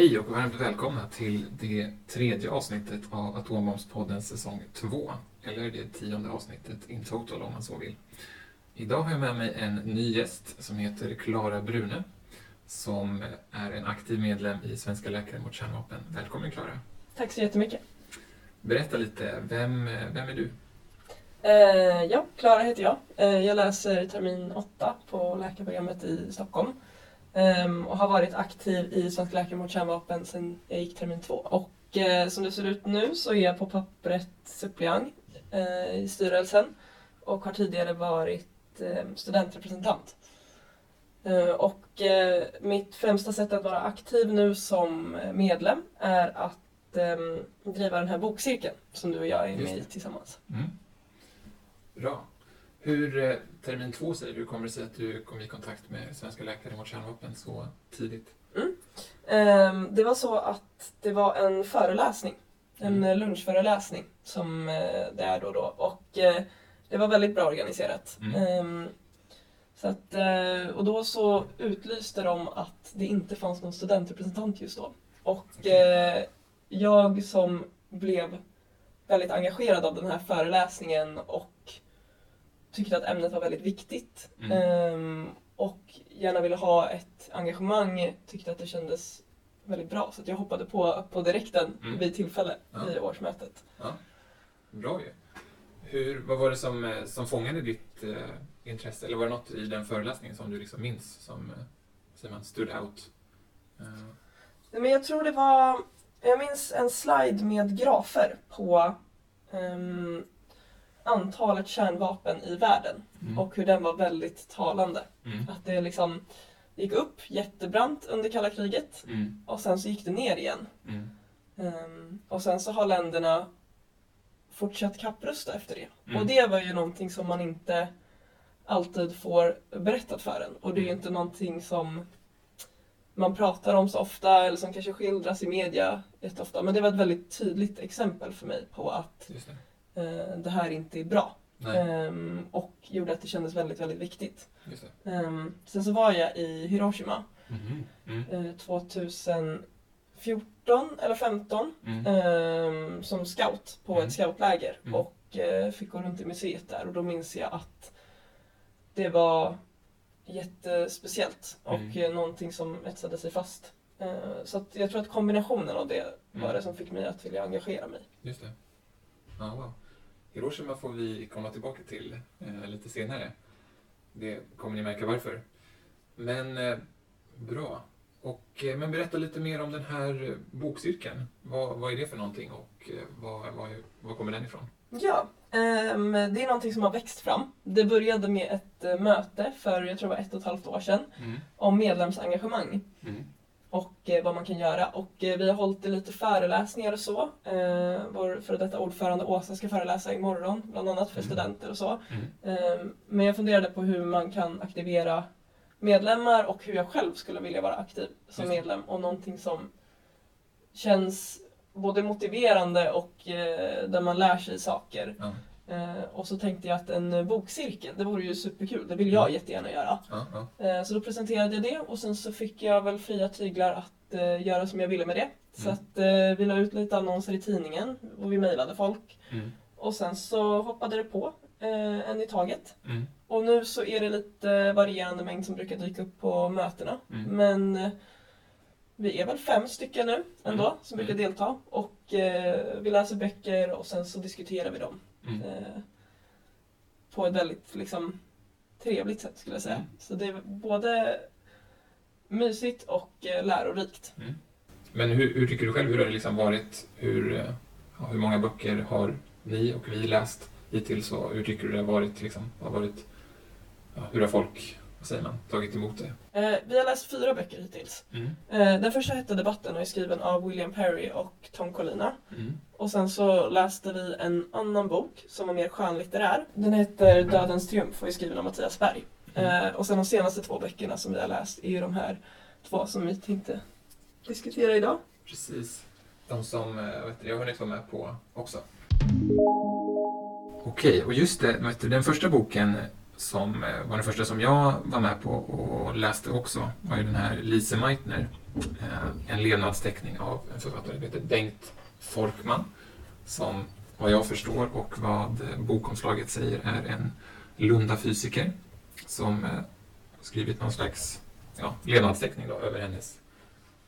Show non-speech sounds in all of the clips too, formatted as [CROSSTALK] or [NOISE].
Hej och varmt välkomna till det tredje avsnittet av Atombombspodden säsong 2. Eller det tionde avsnittet in total om man så vill. Idag har jag med mig en ny gäst som heter Klara Brune. Som är en aktiv medlem i Svenska Läkare mot Kärnvapen. Välkommen Klara. Tack så jättemycket. Berätta lite, vem, vem är du? Eh, ja, Klara heter jag. Eh, jag läser termin 8 på läkarprogrammet i Stockholm. Ehm, och har varit aktiv i Svenska Läkare mot Kärnvapen sedan jag gick termin 2. Och eh, som det ser ut nu så är jag på pappret suppleant eh, i styrelsen och har tidigare varit eh, studentrepresentant. Eh, och eh, mitt främsta sätt att vara aktiv nu som medlem är att ehm, driva den här bokcirkeln som du och jag är med i tillsammans. Mm. Bra. Hur, eh, termin två säger du, kommer det sig att du kom i kontakt med Svenska Läkare mot Kärnvapen så tidigt? Ehm, Det var så att det var en föreläsning, en Mm. lunchföreläsning som eh, det är då och då. Och eh, det var väldigt bra organiserat. Mm. Ehm, Så att, och då så utlyste de att det inte fanns någon studentrepresentant just då. Och eh, jag som blev väldigt engagerad av den här föreläsningen och tyckte att ämnet var väldigt viktigt. Mm. Ehm, och gärna ville ha ett engagemang, tyckte att det kändes väldigt bra. Så jag hoppade på, på direkten Mm. vid tillfälle Ja. i årsmötet. Ja, bra ju. Hur, vad var det som, eh, som fångade ditt eh, intresse? Eller var det något i den föreläsningen som du liksom minns som eh, säger man, stood out? Eh, Nej, Men jag tror det var, jag minns en slide med grafer på ehm, antalet kärnvapen i världen mm. och hur den var väldigt talande. Mm. Att det liksom gick upp jättebrant under kalla kriget Mm. och sen så gick det ner igen. Mm. Ehm, och sen så har länderna fortsatt kapprusta efter det. Mm. Och det var ju någonting som man inte alltid får berättat för en. Och det är ju Mm. inte någonting som man pratar om så ofta eller som kanske skildras i media jätteofta. Men det var ett väldigt tydligt exempel för mig på att. Eh, det här inte är bra. Ehm, och gjorde att det kändes väldigt, väldigt viktigt. Ehm, sen så var jag i Hiroshima Mhm. Mm. eh, 2014 eller 15 Mm. ehm, som scout på Mm. ett scoutläger Mm. och eh, fick gå runt i museet där och då minns jag att det var jättespeciellt och Mm. eh, någonting som etsade sig fast. Eh, så jag tror att kombinationen av det var Mm. det som fick mig att vilja engagera mig. Just det. Ja, wow. Hiroshima får vi komma tillbaka till eh, lite senare. Det kommer ni märka varför. Men eh, bra. Och, eh, men berätta lite mer om den här eh, bokcirkeln. Vad, vad är det för någonting och eh, vad, vad, vad kommer den ifrån? Ja, ehm, det är någonting som har växt fram. Det började med ett eh, möte för, jag tror det var ett och ett halvt år sedan, Mm. om medlemsengagemang. Mm. Och eh, vad man kan göra. Och eh, vi har hållit lite föreläsningar och så. Eh, vår före detta ordförande Åsa ska föreläsa imorgon, bland annat för Mm. studenter och så. Mm. Eh, men jag funderade på hur man kan aktivera medlemmar och hur jag själv skulle vilja vara aktiv som Just medlem. Och någonting som känns både motiverande och eh, där man lär sig saker. Ja. Eh, och så tänkte jag att en bokcirkel, det vore ju superkul. Det vill jag Mm. jättegärna göra. Ja, ja. Eh, Så då presenterade jag det och sen så fick jag väl fria tyglar att eh, göra som jag ville med det. Så Mm. att eh, vi la ut lite annonser i tidningen och vi mejlade folk. Mm. Och sen så hoppade det på en i taget. Mm. Och nu så är det lite varierande mängd som brukar dyka upp på mötena. Mm. Men vi är väl fem stycken nu ändå Mm. som brukar delta. Och vi läser böcker och sen så diskuterar vi dem. Mm. Eh, på ett väldigt liksom, trevligt sätt skulle jag säga. Mm. Så det är både mysigt och eh, lärorikt. Mm. Men hur, hur tycker du själv, hur har det liksom varit? Hur, eh, ja, hur många böcker har ni och vi läst hittills och hur tycker du det har varit? Liksom, har varit ja, hur har folk, vad säger man, tagit emot det? Eh, vi har läst fyra böcker hittills. Mm. Eh, den första hette Debatten och är skriven av William Perry och Tom Collina. Mm. Och sen så läste vi en annan bok som var mer skönlitterär. Den heter Dödens triumf och är skriven av Mattias Berg. Mm. Eh, och sen de senaste två böckerna som vi har läst är ju de här två som vi tänkte diskutera idag. Precis. De som eh, vet du, jag har hunnit vara med på också. Okej, och just det, du, den första boken som eh, var den första som jag var med på och läste också var ju den här Lise Meitner, eh, en levnadsteckning av en författare som heter Bengt Folkman som vad jag förstår och vad eh, bokomslaget säger är en Lunda-fysiker som skrivit någon slags ja, levnadsteckning då, över hennes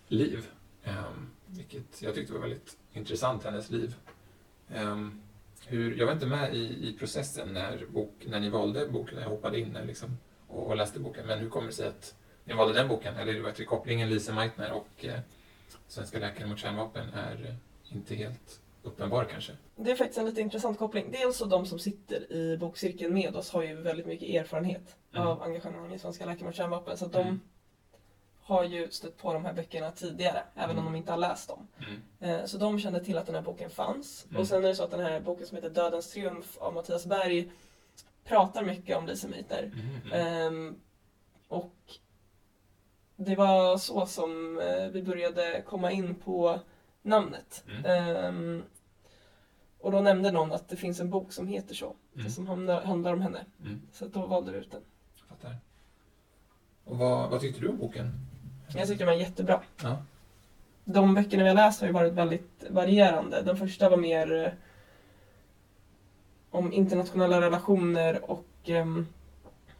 liv. Ehm, vilket jag tyckte var väldigt intressant, hennes liv. Ehm, hur, jag var inte med i, i processen när, bok, när ni valde boken, när jag hoppade in liksom, och, och, läste boken. Men hur kommer det sig att ni valde den boken? Eller det var till kopplingen Lise Meitner och eh, Svenska läkare mot kärnvapen är eh, inte helt uppenbar kanske. Det är faktiskt en lite intressant koppling. Dels så de som sitter i bokcirkeln med oss har ju väldigt mycket erfarenhet mm. av engagemang i Svenska läkare mot kärnvapen. Så att mm. Har ju stött på de här böckerna tidigare, även mm. om de inte har läst dem. Mm. Eh, så de kände till att den här boken fanns. Mm. Och sen är det så att den här boken som heter Dödens triumf av Mattias Berg pratar mycket om Lise Meitner. Um, och det var så som eh, vi började komma in på namnet. Um, och då nämnde någon att det finns en bok som heter så, som handlar, om henne. Så då valde vi ut den. Fattar. Och vad, vad tyckte du om boken? Jag tyckte den var jättebra. Ja. De böckerna vi har läst har ju varit väldigt varierande. Den första var mer eh, om internationella relationer och eh,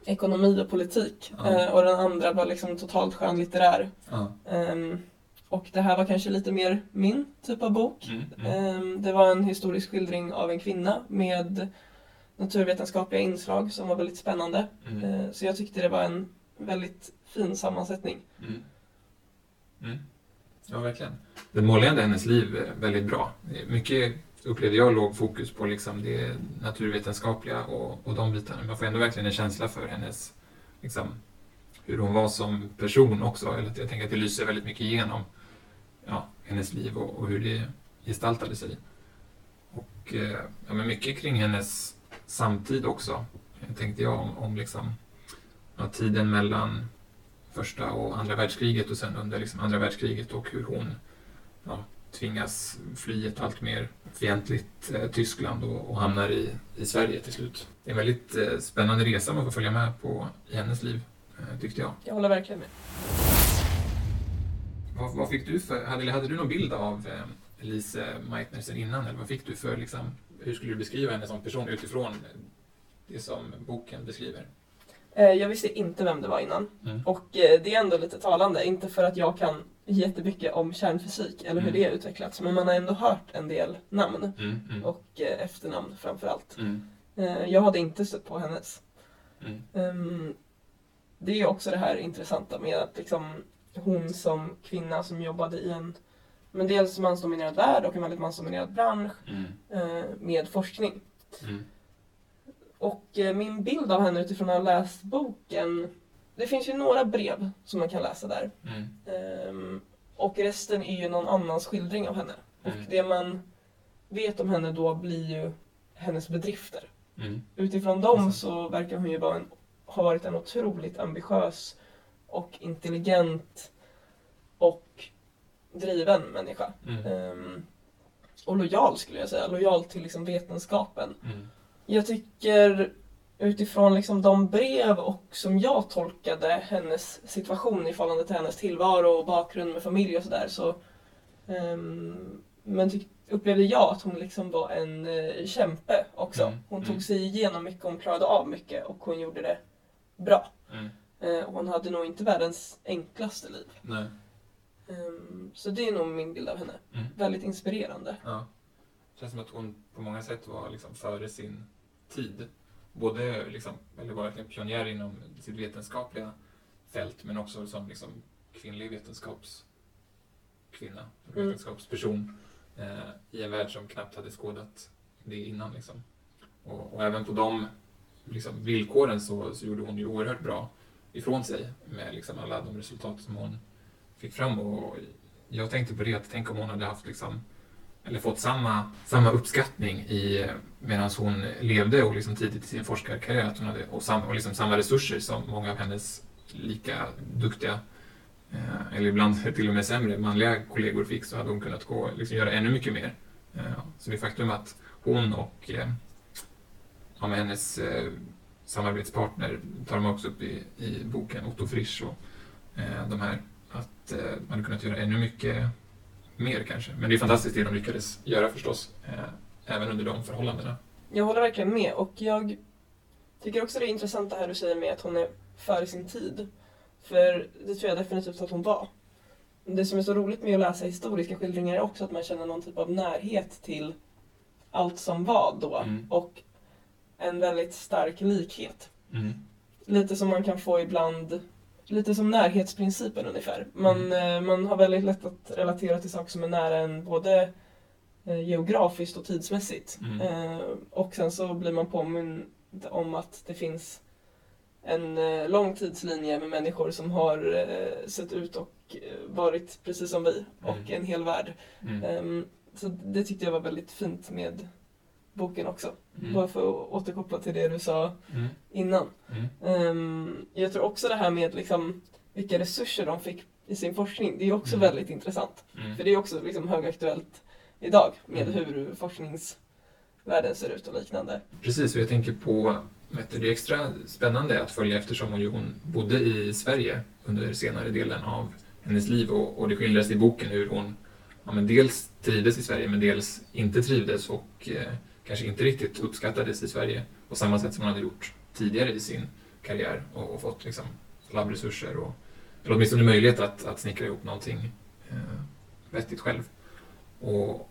ekonomi och politik. Ja. Eh, och den andra var liksom totalt skönlitterär. Ja. Um, och det här var kanske lite mer min typ av bok. Mm, mm. Um, det var en historisk skildring av en kvinna med naturvetenskapliga inslag som var väldigt spännande. Mm. Uh, så jag tyckte det var en väldigt fin sammansättning. Mm. Mm. Ja, verkligen. Den målade hennes liv väldigt bra. Mycket upplevde jag låg fokus på liksom det naturvetenskapliga och, och de bitarna. Man får ändå verkligen en känsla för hennes, liksom, hur hon var som person också. Eller jag tänker att det lyser väldigt mycket igenom ja, hennes liv och, och hur det gestaltade sig. Och eh, ja, men mycket kring hennes samtid också, tänkte jag om, om liksom, ja, tiden mellan första och andra världskriget och sen under liksom andra världskriget och hur hon ja, tvingas fly ett allt mer fientligt eh, Tyskland och, och, hamnar i, i Sverige till slut. Det är en väldigt eh, spännande resa man får följa med på i hennes liv, eh, tyckte jag. Jag håller verkligen med. Vad, vad fick du för, hade, hade du någon bild av eh, Lise Meitner sen innan? Eller vad fick du för, liksom, hur skulle du beskriva henne som person utifrån det som boken beskriver? Eh, jag visste inte vem det var innan. Mm. Och eh, det är ändå lite talande, inte för att jag kan jättemycket om kärnfysik eller hur mm. det utvecklats, men man har ändå hört en del namn mm. mm. och eh, efternamn framförallt. Mm. Jag hade inte stött på hennes. Um, det är också det här intressanta med att liksom, hon som kvinna som jobbade i en men dels mansdominerad värld och en väldigt mansdominerad bransch mm. med forskning. Mm. Och eh, min bild av henne utifrån att ha läst boken, det finns ju några brev som man kan läsa där. Mm. Um, och resten är ju någon annans skildring av henne. Mm. Och det man vet om henne då blir ju hennes bedrifter. Mm. Utifrån dem så verkar hon ju vara en, ha varit en otroligt ambitiös och intelligent och driven människa. Um, och lojal skulle jag säga, lojal till liksom vetenskapen. Jag tycker utifrån liksom de brev och som jag tolkade hennes situation i förhållande till hennes tillvaro och bakgrund med familj och sådär så um, men upplevde jag att hon liksom var en uh, kämpe också. Mm, hon tog mm. sig igenom mycket, hon klarade av mycket och hon gjorde det bra. Mm. Uh, och hon hade nog inte världens enklaste liv. Um, så det är nog min bild av henne. Mm. Väldigt inspirerande. Ja. Känns som att hon på många sätt var liksom före sin tid. Både liksom, eller var verkligen pionjär inom sitt vetenskapliga fält men också som liksom kvinnlig vetenskapskvinna, mm. vetenskapsperson eh, i en värld som knappt hade skådat det innan. Liksom. Och, och, även på de liksom, villkoren så, så gjorde hon ju oerhört bra ifrån sig med liksom, alla de resultat som hon fick fram. Och jag tänkte på det, att tänk om hon hade haft liksom, eller fått samma, samma uppskattning i, medan hon levde och liksom tidigt i sin forskarkarriär att hon hade, och, sam, och liksom samma resurser som många av hennes lika duktiga eh, eller ibland [LAUGHS] till och med sämre manliga kollegor fick så hade hon kunnat gå, liksom, göra ännu mycket mer. Eh, så det faktum att hon och eh, ja, med hennes eh, samarbetspartner tar de också upp i, i boken, Otto Frisch och eh, de här att eh, man hade kunnat göra ännu mycket mer kanske. Men det är fantastiskt det de lyckades göra förstås, eh, även under de förhållandena. Jag håller verkligen med och jag tycker också det är intressant det här du säger med att hon är före sin tid. För det tror jag definitivt att hon var. Det som är så roligt med att läsa historiska skildringar är också att man känner någon typ av närhet till allt som var då Mm. och en väldigt stark likhet. Mm. Lite som man kan få ibland, lite som närhetsprincipen ungefär. Man, eh, man har väldigt lätt att relatera till saker som är nära en både eh, geografiskt och tidsmässigt. Mm. Eh, och sen så blir man påmind om att det finns en lång tidslinje med människor som har sett ut och varit precis som vi och Mm. en hel värld. Mm. Ehm, så det tyckte jag var väldigt fint med boken också. Mm. Bara för att återkoppla till det du sa Mm. innan. Mm. Ehm, jag tror också det här med liksom, vilka resurser de fick i sin forskning, det är också Mm. väldigt intressant. Mm. För det är också liksom högaktuellt idag med Mm. hur forskningsvärlden ser ut och liknande. Precis, och jag tänker på det är extra spännande att följa eftersom hon, bodde i Sverige under senare delen av hennes liv och, och det skildras i boken hur hon ja, men dels trivdes i Sverige men dels inte trivdes och eh, kanske inte riktigt uppskattades i Sverige på samma sätt som hon hade gjort tidigare i sin karriär och, och fått liksom, labbresurser och eller åtminstone möjlighet att, att snickra ihop någonting eh, vettigt själv. Och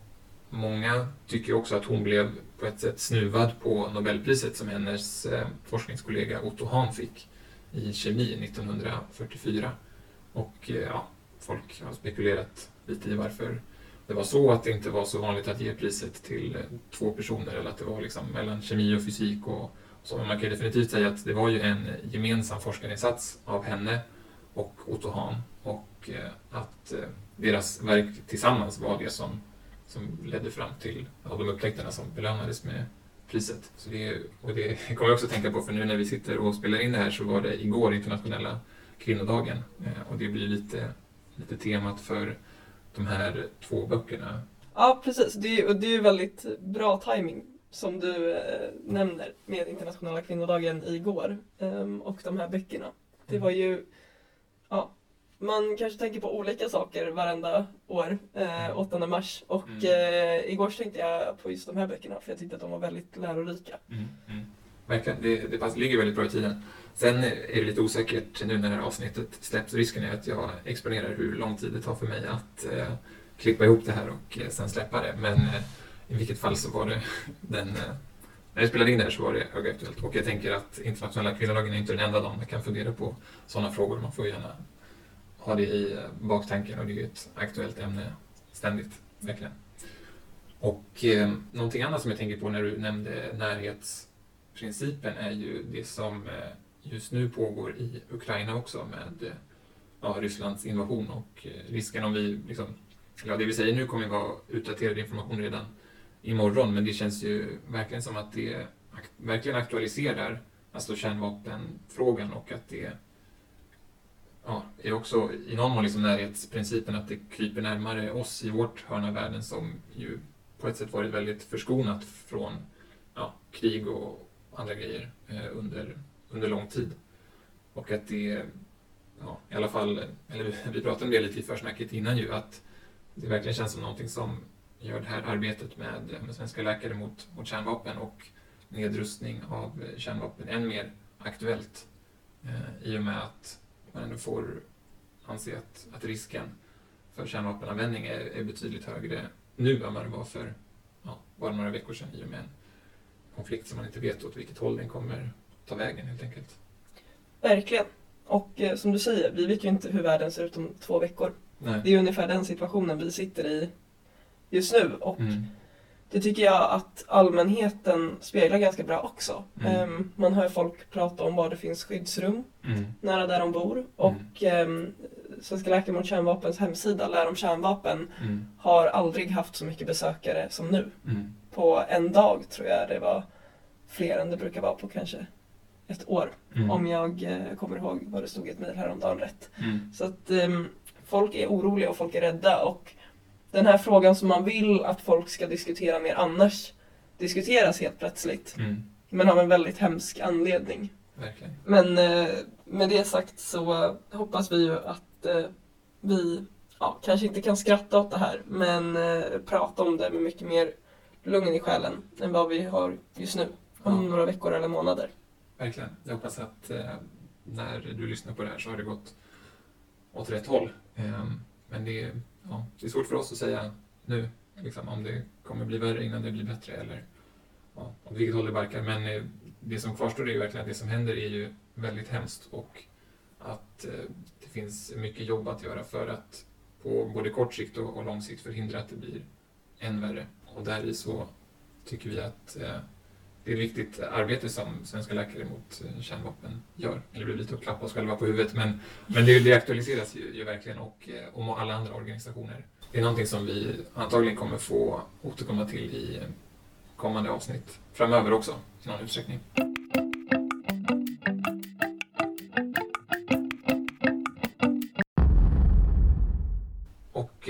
Många tycker också att hon blev på ett sätt snuvad på Nobelpriset som hennes eh, forskningskollega Otto Hahn fick i kemi 1944. Och eh, ja, folk har spekulerat lite i varför det var så, att det inte var så vanligt att ge priset till eh, två personer eller att det var liksom mellan kemi och fysik och så. Men man kan ju definitivt säga att det var ju en gemensam forskarinsats av henne och Otto Hahn och eh, att eh, deras verk tillsammans var det som som ledde fram till ja, de upptäckterna som belönades med priset. Så det, och det [LAUGHS] kommer jag också tänka på, för nu när vi sitter och spelar in det här så var det igår internationella kvinnodagen eh, och det blir lite, lite temat för de här två böckerna. Ja, precis. Det är, och det är väldigt bra timing som du eh, nämner med internationella kvinnodagen igår ehm, och de här böckerna. Det var ju, ja, man kanske tänker på olika saker varenda år, eh, 8 mars. Och Mm. eh, igår tänkte jag på just de här böckerna för jag tyckte att de var väldigt lärorika. Mm, mm. Verkligen, det, det pass- ligger väldigt bra i tiden. Sen är det lite osäkert nu när det här avsnittet släpps. Risken är att jag exponerar hur lång tid det tar för mig att eh, klippa ihop det här och eh, sen släppa det. Men eh, i vilket fall så var det [LAUGHS] den... Eh, när jag spelade in det här så var det högaktuellt. Och jag tänker att internationella kvinnodagen är inte den enda dagen man kan fundera på sådana frågor. Man får gärna ha det i eh, baktanken och det är ju ett aktuellt ämne ständigt, verkligen. Och eh, någonting annat som jag tänker på när du nämnde Principen är ju det som eh, just nu pågår i Ukraina också med eh, ja, Rysslands invasion och eh, risken om vi, liksom, ja det vi säger nu kommer ju vara utdaterad information redan imorgon men det känns ju verkligen som att det verkligen aktualiserar alltså kärnvapenfrågan och att det ja, är också i någon mån liksom närhetsprincipen att det kryper närmare oss i vårt hörn av världen som ju på ett sätt varit väldigt förskonat från ja, krig och andra grejer eh, under, under lång tid. Och att det, ja, i alla fall, eller vi- pratade om det lite i försnacket innan ju, att det verkligen känns som någonting som gör det här arbetet med, med svenska läkare mot, mot kärnvapen och nedrustning av kärnvapen än mer aktuellt eh, i och med att man ändå får anse att, att risken för kärnvapenanvändning är, är betydligt högre nu än vad det var för ja, bara några veckor sedan i och med en konflikt som man inte vet åt vilket håll den kommer ta vägen helt enkelt. Verkligen. Och eh, som du säger, vi vet ju inte hur världen ser ut om två veckor. Nej. Det är ungefär den situationen vi sitter i just nu. Och Mm. det tycker jag att allmänheten speglar ganska bra också. Mm. Ehm, man hör folk prata om var det finns skyddsrum Mm. nära där de bor. Och ehm, Svenska Läkare mot Kärnvapens hemsida, Lär om kärnvapen, Mm. har aldrig haft så mycket besökare som nu. På en dag tror jag det var fler än det brukar vara på kanske ett år. Mm. Om jag eh, kommer ihåg vad det stod i ett mejl häromdagen rätt. Mm. Så att ehm, folk är oroliga och folk är rädda och den här frågan som man vill att folk ska diskutera mer annars diskuteras helt plötsligt. Mm. Men av en väldigt hemsk anledning. Verkligen. Men eh, med det sagt så hoppas vi ju att eh, vi ja, kanske inte kan skratta åt det här men eh, prata om det med mycket mer lugn i själen än vad vi har just nu om Ja. några veckor eller månader. Verkligen. Jag hoppas att eh, när du lyssnar på det här så har det gått åt rätt håll. Eh, men det är, ja, det är svårt för oss att säga nu liksom, om det kommer bli värre innan det blir bättre eller ja, åt vilket håll det barkar. Men eh, det som kvarstår är ju verkligen att det som händer är ju väldigt hemskt och att eh, det finns mycket jobb att göra för att på både kort sikt och, och lång sikt förhindra att det blir än värre. Och där i så tycker vi att eh, det är ett viktigt arbete som Svenska Läkare mot eh, Kärnvapen gör. Eller vi blir lite att klappa oss själva på huvudet, men, men det, det aktualiseras ju, ju verkligen och eh, och alla andra organisationer. Det är någonting som vi antagligen kommer få återkomma till i eh, kommande avsnitt framöver också i någon utsträckning.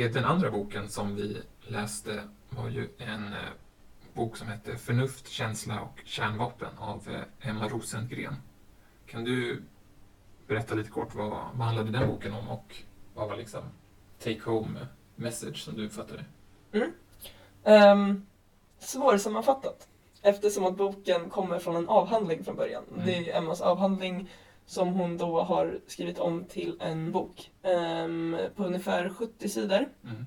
Den andra boken som vi läste var ju en eh, bok som hette Förnuft, känsla och kärnvapen av eh, Emma Rosengren. Kan du berätta lite kort vad, vad handlade den boken om och vad var liksom take home message som du uppfattade? Um, svårsammanfattat eftersom att boken kommer från en avhandling från början. Mm. Det är Emmas avhandling som hon då har skrivit om till en bok ehm, på ungefär 70 sidor. Mm.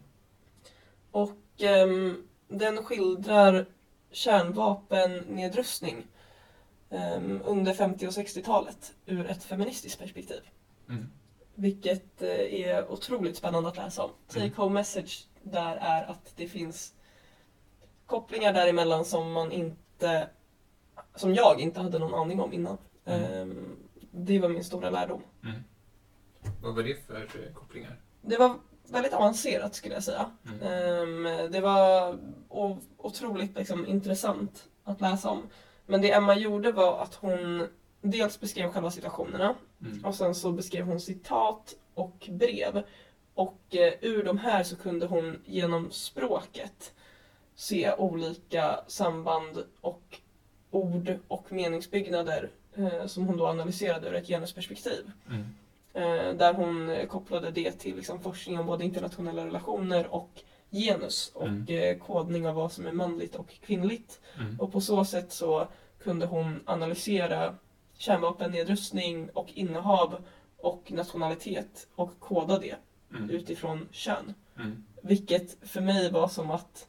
Och ehm, den skildrar kärnvapennedrustning ehm, under 50 och 60-talet ur ett feministiskt perspektiv. Mm. Vilket eh, är otroligt spännande att läsa om. Mm. Take home message där är att det finns kopplingar däremellan som man inte som jag inte hade någon aning om innan. Mm. Ehm, det var min stora lärdom. Mm. Vad var det för eh, kopplingar? Det var väldigt avancerat skulle jag säga. Mm. Ehm, det var otroligt liksom, intressant att läsa om. Men det Emma gjorde var att hon dels beskrev själva situationerna Mm. och sen så beskrev hon citat och brev. Och eh, ur de här så kunde hon genom språket se olika samband och ord och meningsbyggnader som hon då analyserade ur ett genusperspektiv. Mm. Eh, där hon eh, kopplade det till liksom, forskning om både internationella relationer och genus och Mm. eh, kodning av vad som är manligt och kvinnligt. Mm. Och på så sätt så kunde hon analysera kärnvapennedrustning och innehav och nationalitet och koda det Mm. utifrån kön. Mm. Vilket för mig var som att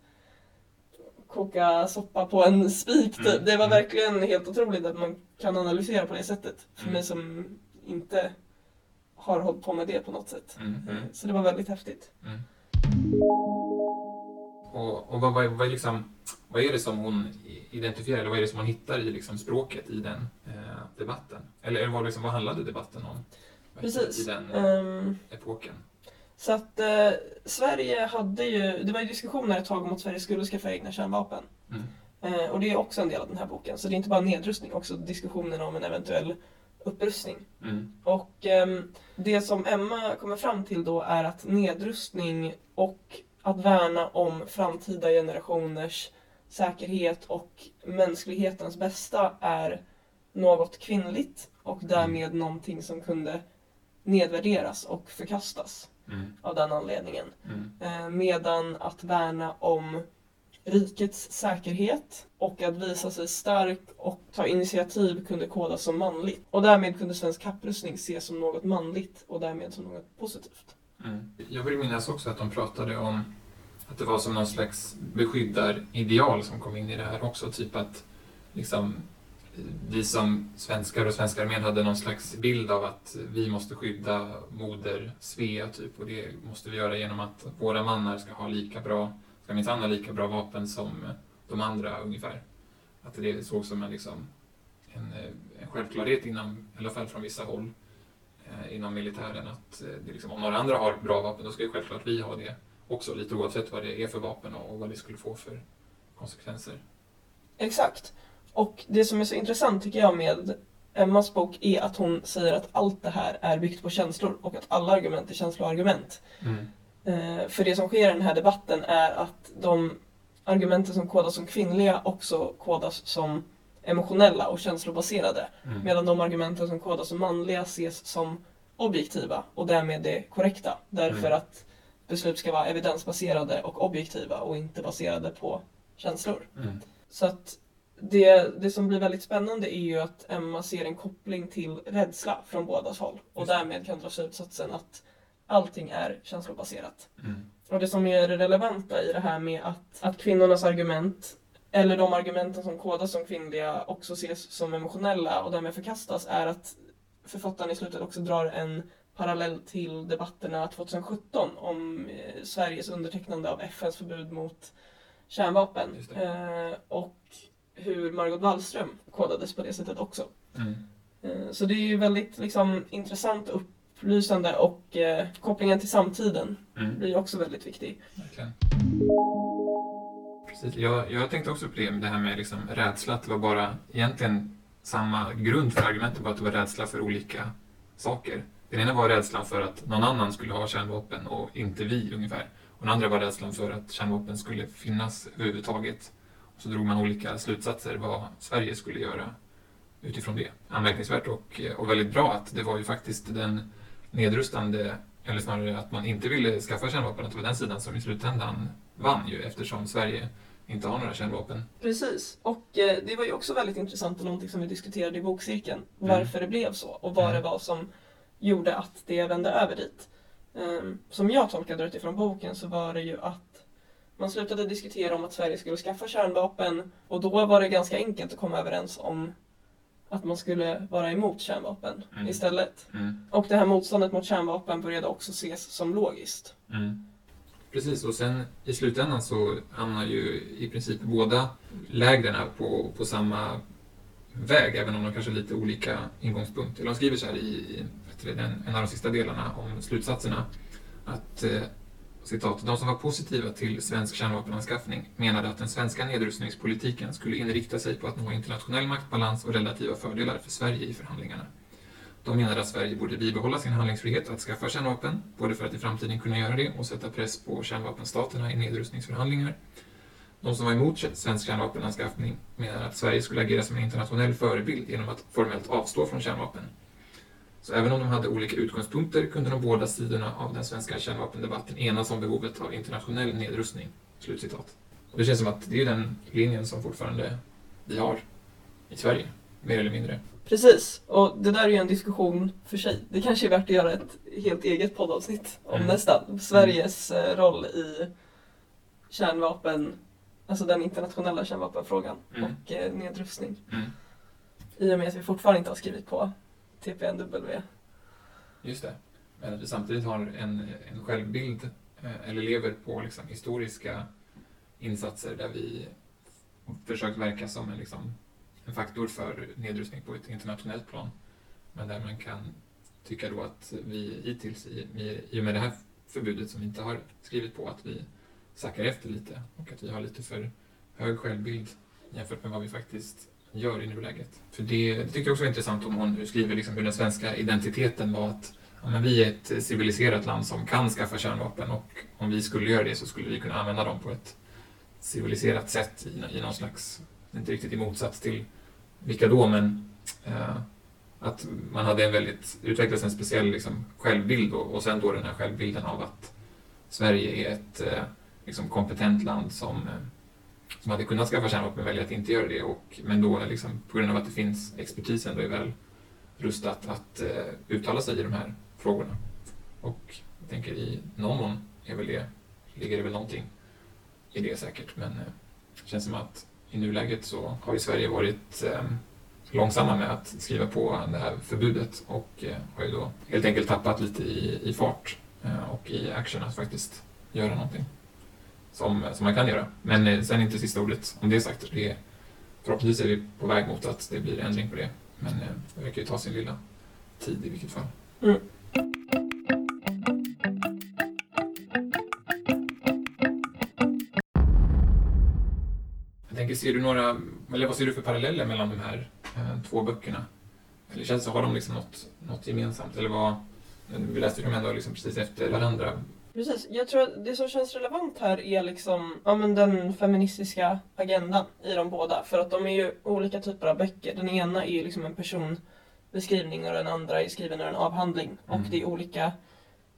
koka soppa på en spik typ. Mm. Det var Mm. verkligen helt otroligt att man kan analysera på det sättet. För Mm. mig som inte har hållit på med det på något sätt. Mm. Mm. Så det var väldigt häftigt. Mm. Och, och vad, vad, vad, liksom, vad är det som hon identifierar, eller vad är det som hon hittar i liksom språket i den eh, debatten? Eller, vad, liksom, vad handlade debatten om? Precis. I den Ehm, epoken? Så att eh, Sverige hade ju, det var ju diskussioner ett tag om att Sverige skulle skaffa egna kärnvapen. Mm. Eh, och det är också en del av den här boken. Så det är inte bara nedrustning, också diskussionen om en eventuell upprustning. Mm. Och ehm, det som Emma kommer fram till då är att nedrustning och att värna om framtida generationers säkerhet och mänsklighetens bästa är något kvinnligt och därmed någonting som kunde nedvärderas och förkastas Mm. av den anledningen. Mm. Eh, medan att värna om rikets säkerhet och att visa sig stark och ta initiativ kunde kodas som manligt. Och därmed kunde svensk kapprustning ses som något manligt och därmed som något positivt. Mm. Jag vill minnas också att de pratade om att det var som någon slags beskyddarideal som kom in i det här också. Typ att liksom, vi som svenskar och svenska armén hade någon slags bild av att vi måste skydda moder Svea typ och det måste vi göra genom att våra mannar ska ha lika bra, ska minsann ha lika bra vapen som de andra ungefär. Att det såg som en, liksom, en, eh, en självklarhet inom, i alla fall från vissa håll eh, inom militären att eh, det liksom, om några andra har bra vapen då ska ju självklart vi ha det också lite oavsett vad det är för vapen och, och vad det skulle få för konsekvenser. Exakt. Och det som är så intressant tycker jag med Emmas bok är att hon säger att allt det här är byggt på känslor och att alla argument är känsloargument. Eh, för det som sker i den här debatten är att de argumenten som kodas som kvinnliga också kodas som emotionella och känslobaserade. Mm. Medan de argumenten som kodas som manliga ses som objektiva och därmed det korrekta. Därför Mm. att beslut ska vara evidensbaserade och objektiva och inte baserade på känslor. Mm. Så att det, det som blir väldigt spännande är ju att Emma ser en koppling till rädsla från bådas håll och därmed kan dra slutsatsen att allting är känslobaserat. Mm. Och det som är det relevanta i det här med att, att kvinnornas argument eller de argumenten som kodas som kvinnliga också ses som emotionella och därmed förkastas är att författaren i slutet också drar en parallell till debatterna 2017 om eh, Sveriges undertecknande av FNs förbud mot kärnvapen. Eh, och hur Margot Wallström kodades på det sättet också. Mm. Eh, så det är ju väldigt liksom, intressant och upplysande och eh, kopplingen till samtiden Mm. blir också väldigt viktig. Precis. Jag, jag tänkte också på det, det här med liksom rädsla, att det var bara egentligen samma grund för argumentet, bara att det var rädsla för olika saker. Den ena var rädslan för att någon annan skulle ha kärnvapen och inte vi ungefär. Och den andra var rädslan för att kärnvapen skulle finnas överhuvudtaget. Så drog man olika slutsatser vad Sverige skulle göra utifrån det. Anmärkningsvärt och, och väldigt bra att det var ju faktiskt den nedrustande, eller snarare att man inte ville skaffa kärnvapen, att det var den sidan som i slutändan vann ju eftersom Sverige inte har några kärnvapen. Precis, och eh, det var ju också väldigt intressant och någonting som vi diskuterade i bokcirkeln. Varför det blev så och vad Mm. det var som gjorde att det vände över dit. Ehm, som jag tolkade det utifrån boken så var det ju att man slutade diskutera om att Sverige skulle skaffa kärnvapen och då var det ganska enkelt att komma överens om att man skulle vara emot kärnvapen Mm. istället. Mm. Och det här motståndet mot kärnvapen började också ses som logiskt. Mm. Precis, och sen i slutändan så hamnar ju i princip båda lägren på, på samma väg, även om de kanske har lite olika ingångspunkt. Eller de skriver så här i, i en av de sista delarna om slutsatserna, att eh, citat, de som var positiva till svensk kärnvapenanskaffning menade att den svenska nedrustningspolitiken skulle inrikta sig på att nå internationell maktbalans och relativa fördelar för Sverige i förhandlingarna. De menade att Sverige borde bibehålla sin handlingsfrihet att skaffa kärnvapen, både för att i framtiden kunna göra det och sätta press på kärnvapenstaterna i nedrustningsförhandlingar. De som var emot svensk kärnvapenanskaffning menade att Sverige skulle agera som en internationell förebild genom att formellt avstå från kärnvapen. Så även om de hade olika utgångspunkter kunde de båda sidorna av den svenska kärnvapendebatten enas om behovet av internationell nedrustning. Slutcitat. Och det känns som att det är den linjen som fortfarande vi har i Sverige, mer eller mindre. Precis, och det där är ju en diskussion för sig. Det kanske är värt att göra ett helt eget poddavsnitt om Mm. nästan. Sveriges eh, roll i kärnvapen, alltså den internationella kärnvapenfrågan Mm. och eh, nedrustning. Mm. I och med att vi fortfarande inte har skrivit på TPNW. Just det. Men att vi samtidigt har en, en självbild, eh, eller lever på liksom historiska insatser där vi försökt verka som en, liksom, en faktor för nedrustning på ett internationellt plan. Men där man kan tycka då att vi hittills, i, i, i och med det här förbudet som vi inte har skrivit på, att vi sackar efter lite och att vi har lite för hög självbild jämfört med vad vi faktiskt gör i nuläget. För det, det tyckte jag också var intressant om hon skriver liksom hur den svenska identiteten var att ja, men vi är ett civiliserat land som kan skaffa kärnvapen och om vi skulle göra det så skulle vi kunna använda dem på ett civiliserat sätt i, i någon slags, inte riktigt i motsats till vilka då, men eh, att man hade en väldigt, utvecklades en speciell liksom, självbild och, och sen då den här självbilden av att Sverige är ett eh, liksom, kompetent land som, eh, som hade kunnat skaffa kärnvapen väljer att inte göra det och, men då liksom, på grund av att det finns expertis ändå är väl rustat att eh, uttala sig i de här frågorna. Och jag tänker i någon mån är väl det, ligger det väl någonting i det säkert men eh, det känns som att i nuläget så har ju Sverige varit eh, långsamma med att skriva på det här förbudet och eh, har ju då helt enkelt tappat lite i, i fart eh, och i action att faktiskt göra någonting som, som man kan göra. Men eh, sen inte sista ordet om det sagt. Det är, förhoppningsvis är vi på väg mot att det blir ändring på det. Men eh, det verkar ju ta sin lilla tid i vilket fall. Mm. Jag tänker, ser du några, eller vad ser du för paralleller mellan de här eh, två böckerna? Eller känns det, har de liksom något, något gemensamt? Eller vad, vi läste dem ändå liksom precis efter varandra. Precis, jag tror att det som känns relevant här är liksom ja, men den feministiska agendan i de båda. För att de är ju olika typer av böcker. Den ena är ju liksom en person beskrivning och den andra är skriven ur en avhandling. Och Mm. det är olika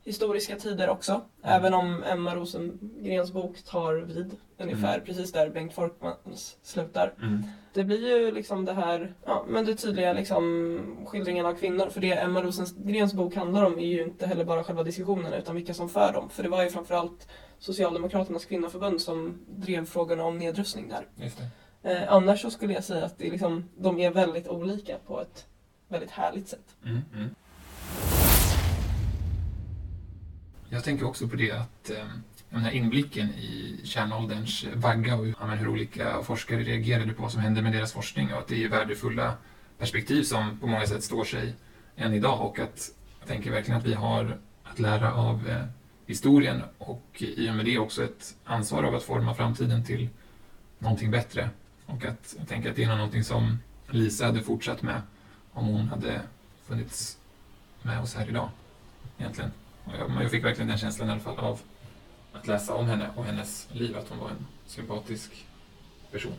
historiska tider också. Mm. Även om Emma Rosengrens bok tar vid ungefär Mm. precis där Bengt Folkmans slutar. Mm. Det blir ju liksom det här, ja men det tydliga liksom skildringen av kvinnor. För det Emma Rosengrens bok handlar om är ju inte heller bara själva diskussionen utan vilka som för dem. För det var ju framförallt Socialdemokraternas kvinnoförbund som drev frågorna om nedrustning där. Eh, annars så skulle jag säga att det liksom, de är väldigt olika på ett väldigt härligt sätt. Mm, mm. Jag tänker också på det att ehm, den här inblicken i kärnålderns vagga och hur olika forskare reagerade på vad som hände med deras forskning och att det är värdefulla perspektiv som på många sätt står sig än idag och att jag tänker verkligen att vi har att lära av eh, historien och i och med det också ett ansvar av att forma framtiden till någonting bättre. Och att jag tänker att det är någonting som Lisa hade fortsatt med om hon hade funnits med oss här idag. Egentligen. Eh, jag, fick verkligen den känslan i alla fall av att läsa om henne och hennes liv, att hon var en sympatisk person.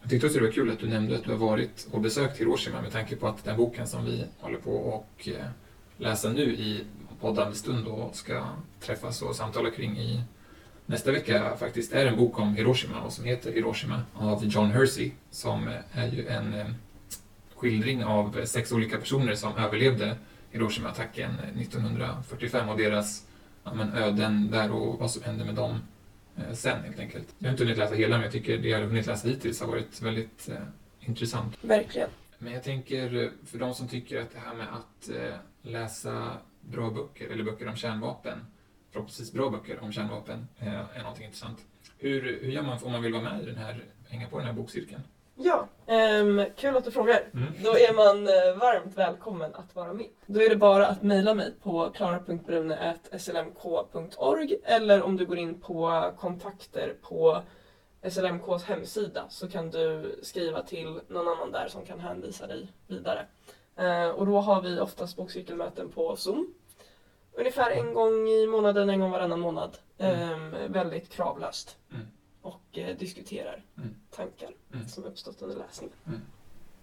Jag tyckte också det var kul att du nämnde att du har varit och besökt Hiroshima med tanke på att den boken som vi håller på och eh, läsa nu i poddande stund och ska träffas och samtala kring i nästa vecka faktiskt är en bok om Hiroshima och som heter Hiroshima av John Hersey som eh, är ju en skildring av sex olika personer som överlevde Hiroshima-attacken 1945 och deras ja, men, öden där och vad som hände med dem eh, sen helt enkelt. Jag har inte hunnit läsa hela men jag tycker det jag har hunnit läsa hittills har varit väldigt eh, intressant. Verkligen. Men jag tänker eh, för de som tycker att det här med att eh, läsa bra böcker eller böcker om kärnvapen, förhoppningsvis bra böcker om kärnvapen, eh, är någonting intressant. Hur, hur gör man om man vill vara med i den här, hänga på den här bokcirkeln? Ja, ehm, kul att du frågar. Mm. Då är man eh, varmt välkommen att vara med. Då är det bara att mejla mig på klara.brune.slmk.org eller om du går in på kontakter på SLMKs hemsida så kan du skriva till någon annan där som kan hänvisa dig vidare. Eh, och då har vi oftast bokcirkelmöten på Zoom. Ungefär en gång i månaden, en gång varannan månad. Ehm, väldigt kravlöst. Mm. Och eh, diskuterar Mm. tankar Mm. som uppstått under läsningen.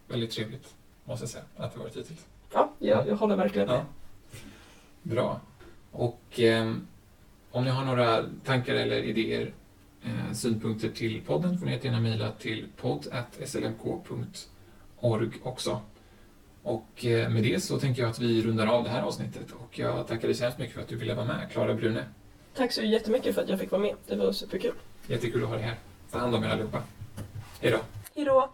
Väldigt trevligt, måste jag säga, att det varit hittills. Ja, jag, jag håller verkligen med. Ja. Bra. Och ehm, om ni har några tankar eller idéer, eh, synpunkter till podden får ni gärna mejla till podd.slmk.org också. Och eh, med det så tänker jag att vi rundar av det här avsnittet och jag tackar dig så hemskt mycket för att du ville vara med, Klara Brune. Tack så jättemycket för att jag fick vara med. Det var superkul. Jättekul att ha dig här. Ta hand om er allihopa. Hej då. Hej då.